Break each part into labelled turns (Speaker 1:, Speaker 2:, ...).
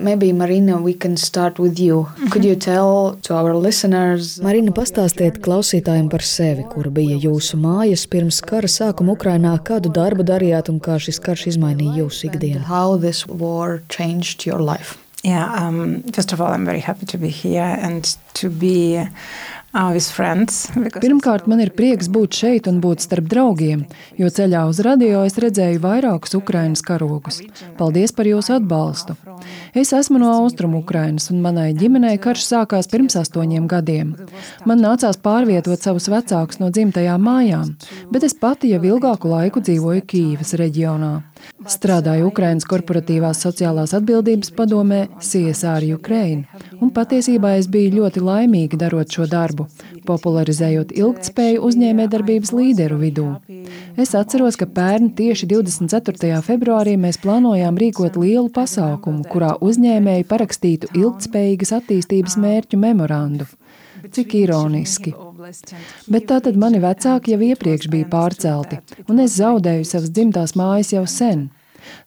Speaker 1: Maybe Marina, we can start with you. Could you tell to our listeners?
Speaker 2: Marina, pastāstiet klausītājiem par sevi, kur bija jūsu mājas pirms kara sākuma Ukrainā, kādu darbu darījāt un kā šis karš izmainīja jūsu ikdienu.
Speaker 1: How this war changed your life?
Speaker 3: Yeah, um, first of all, I'm very happy to be here and to be because-
Speaker 4: Pirmkārt, man ir prieks būt šeit un būt starp draugiem, jo ceļā uz radio es redzēju vairākus Ukraiņas karogus. Paldies par jūsu atbalstu! Es esmu no Austrumu Ukrainas, un manai ģimenei karš sākās pirms astoņiem gadiem. Man nācās pārvietot savus vecākus no dzimtajām mājām, bet es pati jau ilgāku laiku dzīvoju Kīivas reģionā. Strādāju Ukrainas korporatīvās sociālās atbildības padomē CSR Ukraine, un patiesībā es biju ļoti laimīga darot šo darbu, popularizējot ilgtspēju uzņēmējdarbības līderu vidū. Es atceros, ka pērn tieši 24. februārī mēs plānojām rīkot lielu pasākumu, kurā uzņēmēji parakstītu ilgtspējīgas attīstības mērķu memorandu. Cik ironiski. Bet tātad mani vecāki jau iepriekš bija pārcelti, un es zaudēju savas dzimtās mājas jau sen.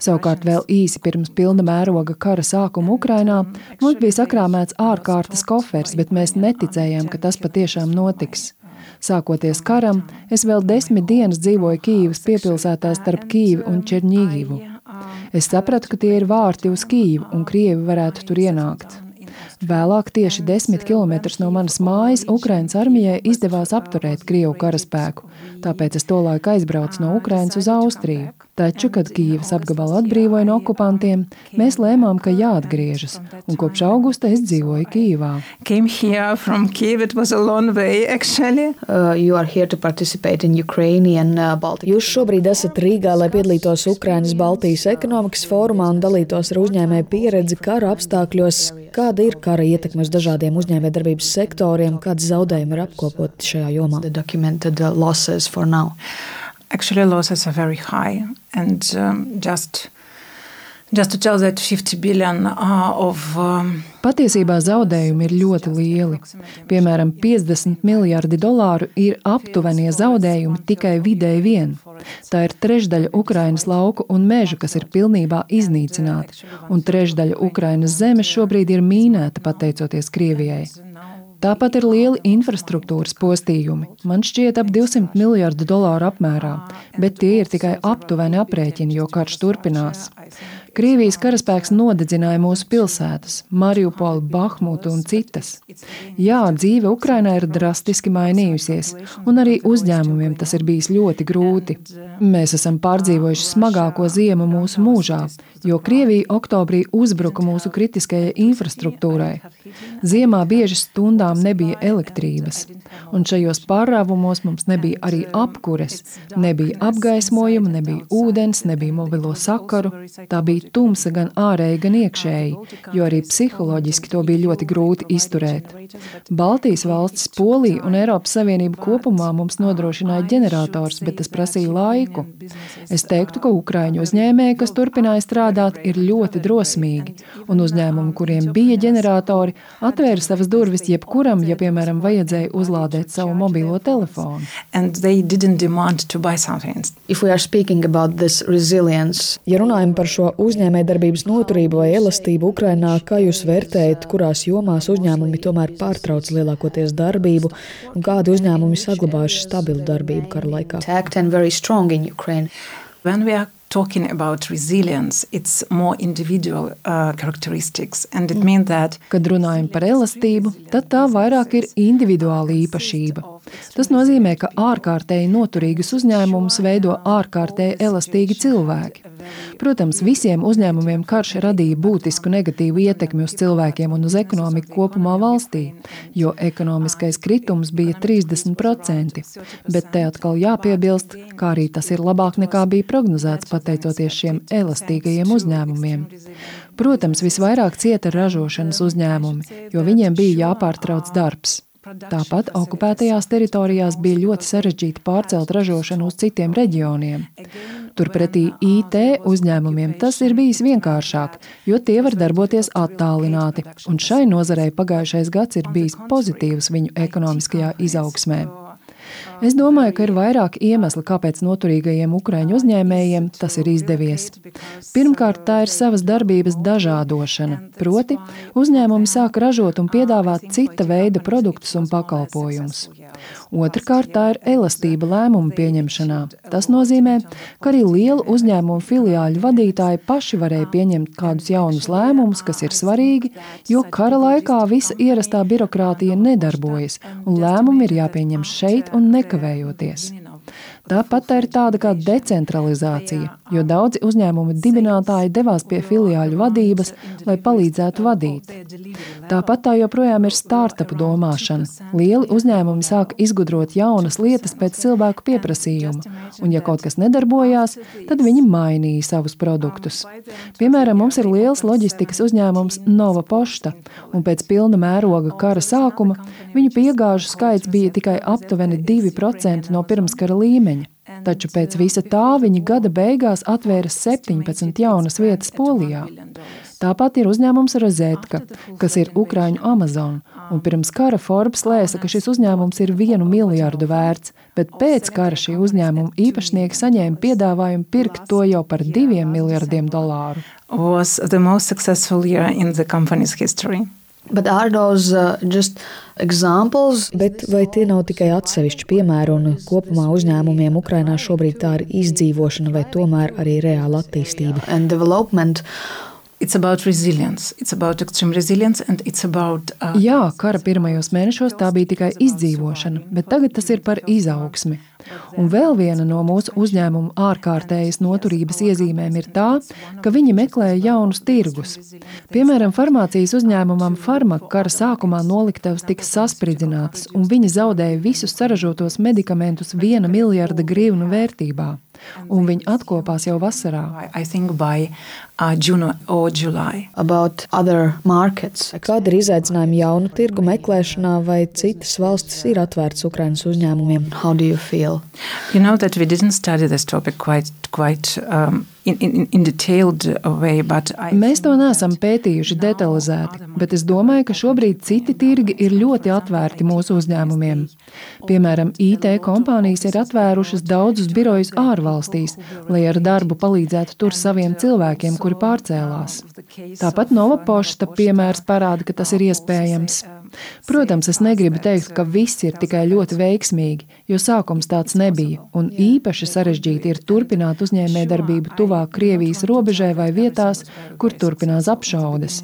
Speaker 4: Savukārt, vēl īsi pirms pilna mēroga kara sākuma Ukrainā mums bija sakrāmēts ārkārtas kofers, bet mēs neticējām, ka tas patiešām notiks. Sākoties karam, es vēl desmit dienas dzīvoju Kīivas piepilsētā starp Kīvu un Černīgivu. Es sapratu, ka tie ir vārti uz Kīvu, un Krievi varētu tur ienākt. Vēlāk, tieši desmit km no manas mājas, Ukraiņas armijai izdevās apturēt Krievu karaspēku, tāpēc es tolaik aizbraucu no Ukrainas uz Austriju. Taču, kad Kīivas apgabalu atbrīvoja no okupantiem, mēs lēmām, ka jāatgriežas, un kopš augusta es dzīvoju Kīivā.
Speaker 3: Came here from Kiev. It was a long way, actually.
Speaker 1: Uh, you are here to participate in Ukrainian uh, Baltic.
Speaker 2: Jūs šobrīd esat Rīgā, lai piedalītos Ukrainas Baltijas ekonomikas fórumā un dalītos ar uzņēmēju pieredzi kara apstākļos. Kāda ir kara ietekme uz dažādiem uzņēmējdarbības sektoriem, kādas zaudējumi ir apkopoti šajā jomā?
Speaker 1: Uh.
Speaker 3: Actually, losses are very high, and um, just
Speaker 4: Patiesībā zaudējumi ir ļoti lieli. Piemēram, 50 miljardi dolāru ir aptuvenie zaudējumi tikai vidēji vien. Tā ir trešdaļa Ukrainas lauku un meža, kas ir pilnībā iznīcināti, un trešdaļa Ukrainas zemes šobrīd ir mīnēta pateicoties Krievijai. Tāpat ir lieli infrastruktūras postījumi. Man šķiet, ap 200 miljardu dolāru apmērā, bet tie ir tikai aptuveni aprēķini, jo karš turpinās. Krievijas karaspēks nodedzināja mūsu pilsētas, Mariupolu, Bahmutu un citas. Jā, dzīve Ukrainā ir drastiski mainījusies, un arī uzņēmumiem tas ir bijis ļoti grūti. Mēs esam pārdzīvojuši smagāko ziemu mūsu mūžā, jo Krievija oktobrī uzbruka mūsu kritiskajai infrastruktūrai. Ziemā bieži stundām nebija elektrības, un šajos pārrāvumos mums nebija arī apkures, nebija apgaismojuma, nebija ūdens, nebija mobilo sakaru. Tā bija tumsa gan ārēji, gan iekšēji, jo arī psiholoģiski to bija ļoti grūti izturēt. Baltijas valstis, Polija un Eiropas Savienība kopumā mums nodrošināja ģenerators, bet tas prasīja laiku. Es teiktu, ka Ukraiņu uzņēmēji, kas turpināja strādāt, ir ļoti drosmīgi, un uzņēmumi, kuriem bija ģeneratori, atvēra savas durvis jebkuram, ja, piemēram, vajadzēja uzlādēt savu mobilo telefonu.
Speaker 3: and they didn't demand to buy something.
Speaker 1: If we are speaking about this resilience,
Speaker 2: Ja runājam par šo uzņēmējdarbības noturību vai elastību Ukrainā, kā jūs vērtējat, kurās jomās uzņēmumi tomēr pārtrauc lielākoties darbību un kādi uzņēmumi saglabājuši stabilu darbību kara laikā?
Speaker 3: When we are talking about resilience, it's more individual uh, characteristics, and it means that
Speaker 4: Kad runājam par elastību, tad tā vairāk ir individuāla īpašība. Tas nozīmē, ka ārkārtēji noturīgus uzņēmumus veido ārkārtēji elastīgi cilvēki. Protams, visiem uzņēmumiem karš radīja būtisku negatīvu ietekmi uz cilvēkiem un uz ekonomiku kopumā valstī, jo ekonomiskais kritums bija 30%, bet te atkal jāpiebilst, kā arī tas ir labāk nekā bija prognozēts pateicoties šiem elastīgajiem uzņēmumiem. Protams, visvairāk cieta ražošanas uzņēmumi, jo viņiem bija jāpārtrauc darbs. Tāpat okupētajās teritorijās bija ļoti sarežģīti pārcelt ražošanu uz citiem reģioniem. Turpretī IT uzņēmumiem tas ir bijis vienkāršāk, jo tie var darboties attālināti, un šai nozarei pagājušais gads ir bijis pozitīvs viņu ekonomiskajā izaugsmē. Es domāju, ka ir vairāk iemesli, kāpēc noturīgajiem ukraiņu uzņēmējiem tas ir izdevies. Pirmkārt, tā ir savas darbības dažādošana, proti, uzņēmumi sāk ražot un piedāvāt cita veida produktus un pakalpojumus. Otrakārt, tā ir elastība lēmumu pieņemšanā. Tas nozīmē, ka arī lielu uzņēmumu filiāļu vadītāji paši varēja pieņemt kādus jaunus lēmumus, kas ir svarīgi, jo kara laikā visa ierastā birokrātija nedarbojas, un lēmumi ir jāpieņem šeit un nekavējoties. Tāpat tā ir tāda kā decentralizācija, jo daudzi uzņēmumu dibinātāji devās pie filiāļu vadības, lai palīdzētu vadīt. Tāpat tā joprojām ir startupu domāšana. Lieli uzņēmumi sāk izgudrot jaunas lietas pēc cilvēku pieprasījuma, un ja kaut kas nedarbojās, tad viņi mainīja savus produktus. Piemēram, mums ir liels loģistikas uzņēmums Nova Pošta, un pēc pilna mēroga kara sākuma viņu piegāžu skaits bija tikai aptuveni 2% no pirmskara līmeņa. Taču pēc visa tā viņa gada beigās atvēra 17 jaunas vietas Polijā. Tāpat ir uzņēmums Rozetka, kas ir Ukrāņu Amazon, un pirms kara Forbes lēsa, ka šis uzņēmums ir vienu miljardu vērts, bet pēc kara šī uzņēmuma īpašnieki saņēma piedāvājumu pirkt to jau par diviem miljardiem dolāru.
Speaker 3: Was the most successful year in the company's history.
Speaker 1: But are those uh, just examples?
Speaker 2: Bet vai tie nav tikai atsevišķi piemēri un kopumā uzņēmumiem Ukrainā šobrīd tā ir izdzīvošana vai tomēr arī reāla attīstība?
Speaker 3: It's about resilience. It's about extreme resilience and it's about.
Speaker 4: Uh, Jā, kara pirmajos mēnešos tā bija tikai izdzīvošana, bet tagad tas ir par izaugsmi. Un vēl viena no mūsu uzņēmuma ārkārtējas noturības iezīmēm ir tā, ka viņi meklē jaunus tirgus. Piemēram, farmācijas uzņēmumam Farmaka kara sākumā noliktavas tika saspridzinātas, un viņi zaudēja visus saražotos medikamentus viena miljarda grivnu vērtībā un viņi atkopās jau vasarā. Kāda ir izaicinājuma jaunu tirgu meklēšanā, vai citas valstis ir atvērtas Ukraiņas uzņēmumiem?
Speaker 1: How do you feel?
Speaker 3: You know that we didn't study this topic quite, quite um, in, in, in detailed way, but I...
Speaker 4: Mēs to neesam pētījuši detalizēti, bet es domāju, ka šobrīd citi tirgi ir ļoti atvērti mūsu uzņēmumiem. Piemēram, IT kompānijas ir atvērušas daudzus birojus ārvalstīs, lai ar darbu palīdzētu tur saviem cilvēkiem, kuri pārcēlās. Tāpat Nova Pošta piemērs parāda, ka tas ir iespējams. Protams, es negribu teikt, ka viss ir tikai ļoti veiksmīgi, jo sākums tāds nebija, un īpaši sarežģīti ir turpināt uzņēmējdarbību tuvāk Krievijas robežai vai vietās, kur turpinās apšaudes.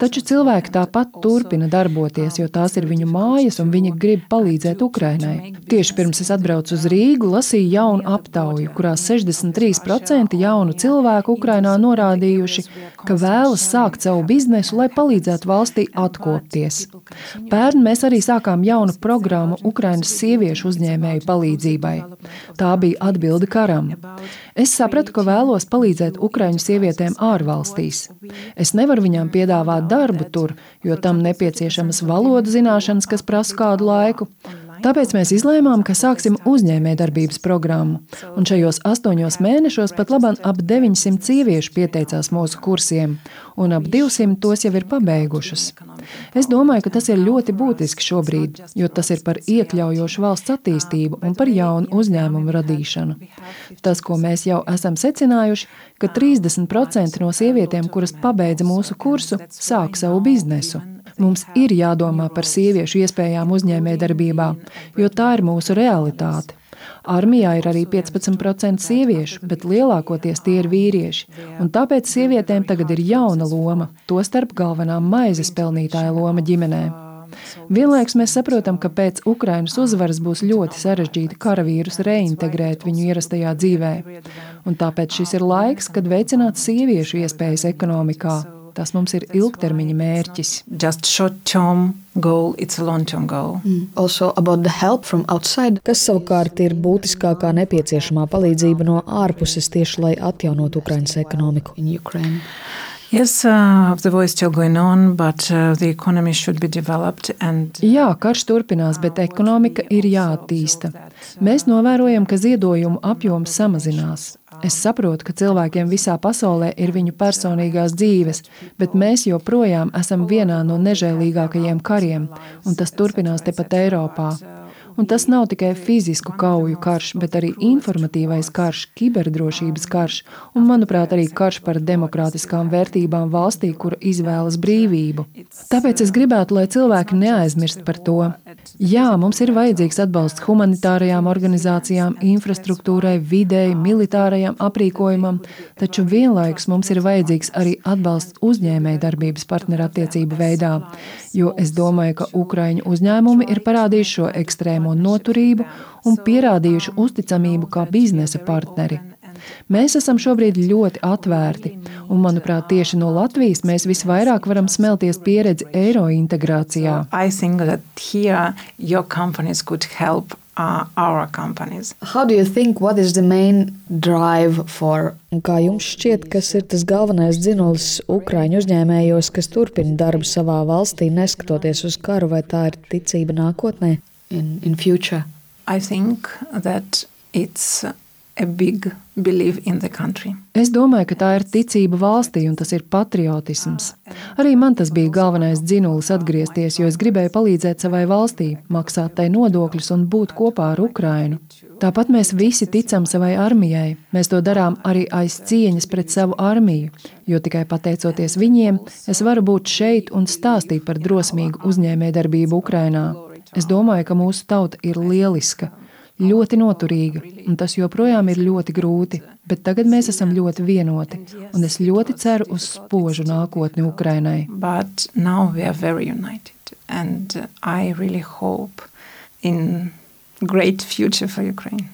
Speaker 4: Taču cilvēki tāpat turpina darboties, jo tās ir viņu mājas, un viņi grib palīdzēt Ukrainai. Tieši pirms es atbraucu uz Rīgu, lasīju jaunu aptauju, kurā 63% jaunu cilvēku Ukrainā norādījuši, ka vēlas sākt savu biznesu, lai palīdzētu valstī atkopties. Pērn mēs arī sākām jaunu programmu Ukrainas sieviešu uzņēmēju palīdzībai. Tā bija atbilde karam. Es sapratu, ka vēlos palīdzēt Ukraiņu sievietēm ārvalstīs. Es nevaru viņām piedāvāt darbu tur, jo tam nepieciešamas valodu zināšanas, kas prasa kādu laiku. Tāpēc mēs izlēmām, ka sāksim uzņēmējdarbības programmu. Un šajos astoņos mēnešos pat labāk ap 900 sieviešu pieteicās mūsu kursiem, un ap 200 tos jau ir pabeigušas. Es domāju, ka tas ir ļoti būtiski šobrīd, jo tas ir par iekļaujošu valsts attīstību un par jaunu uzņēmumu radīšanu. Tas, ko mēs jau esam secinājuši, ka 30% no sievietēm, kuras pabeidza mūsu kursu, sāk savu biznesu. Mums ir jādomā par sieviešu iespējām uzņēmējdarbībā, jo tā ir mūsu realitāte. Armijā ir arī 15% sieviešu, bet lielākoties tie ir vīrieši. Un tāpēc sievietēm tagad ir jauna loma, tostarp galvenā maizes pelnītāja loma ģimenē. Vienlaikus mēs saprotam, ka pēc Ukrainas uzvaras būs ļoti sarežģīti karavīrus reintegrēt viņu ierastajā dzīvē. Un tāpēc šis ir laiks, kad veicināt sieviešu iespējas ekonomikā, Tas mums ir ilgtermiņa mērķis.
Speaker 3: Just short term goal, it's a long term goal.
Speaker 1: Mm. Also about the help from outside.
Speaker 2: Kas savukārt ir būtiskākā nepieciešamā palīdzība no ārpuses tieši lai atjaunotu Ukrainas ekonomiku.
Speaker 1: In Ukraine.
Speaker 3: Yes, uh, the war is still going on, but uh, the economy should be developed. And...
Speaker 4: Jā, karš turpinās, bet ekonomika ir jāattīsta. Mēs novērojam, ka ziedojumu apjoms samazinās. Es saprotu, ka cilvēkiem visā pasaulē ir viņu personīgās dzīves, bet mēs joprojām esam vienā no nežēlīgākajiem kariem, un tas turpinās tepat Eiropā. Un tas nav tikai fizisku kauju karš, bet arī informatīvais karš, kiberdrošības karš un, manuprāt, arī karš par demokrātiskām vērtībām valstī, kura izvēlas brīvību. Tāpēc es gribētu, lai cilvēki neaizmirst par to. Jā, mums ir vajadzīgs atbalsts humanitārajām organizācijām, infrastruktūrai, videi, militārajam aprīkojumam, taču vienlaikus mums ir vajadzīgs arī atbalsts uzņēmēju darbības partnerattiecību veidā, jo es domāju, ka Ukraiņu uzņēmumi ir parādījuši šo ekstrēmo noturību un pierādījuši uzticamību kā biznesa partneri. Mēs esam šobrīd ļoti atvērti, un, manuprāt, tieši no Latvijas mēs visvairāk varam smelties pieredzi eiro integrācijā.
Speaker 1: Uh, our companies. How do you think what is the main drive for?
Speaker 2: Un kā jums šķiet, kas ir tas galvenais dzinolis Ukrāņu uzņēmējos, kas turpina darbu savā valstī, neskatoties uz karu, vai tā ir ticība nākotnē?
Speaker 1: In, in future?
Speaker 3: I think that it's
Speaker 4: Es domāju, ka tā ir ticība valstī un tas ir patriotisms. Arī man tas bija galvenais dzinulis atgriezties, jo es gribēju palīdzēt savai valstī, maksāt tai nodokļus un būt kopā ar Ukrainu. Tāpat mēs visi ticam savai armijai. Mēs to darām arī aiz cieņas pret savu armiju, jo tikai pateicoties viņiem, es varu būt šeit un stāstīt par drosmīgu uzņēmējdarbību Ukrainā. Es domāju, ka mūsu tauta ir lieliska ļoti noturīga, un tas joprojām ir ļoti grūti, bet tagad mēs esam ļoti vienoti, un es ļoti ceru uz spožu nākotni Ukrainai.
Speaker 3: I really in great future for Ukraine.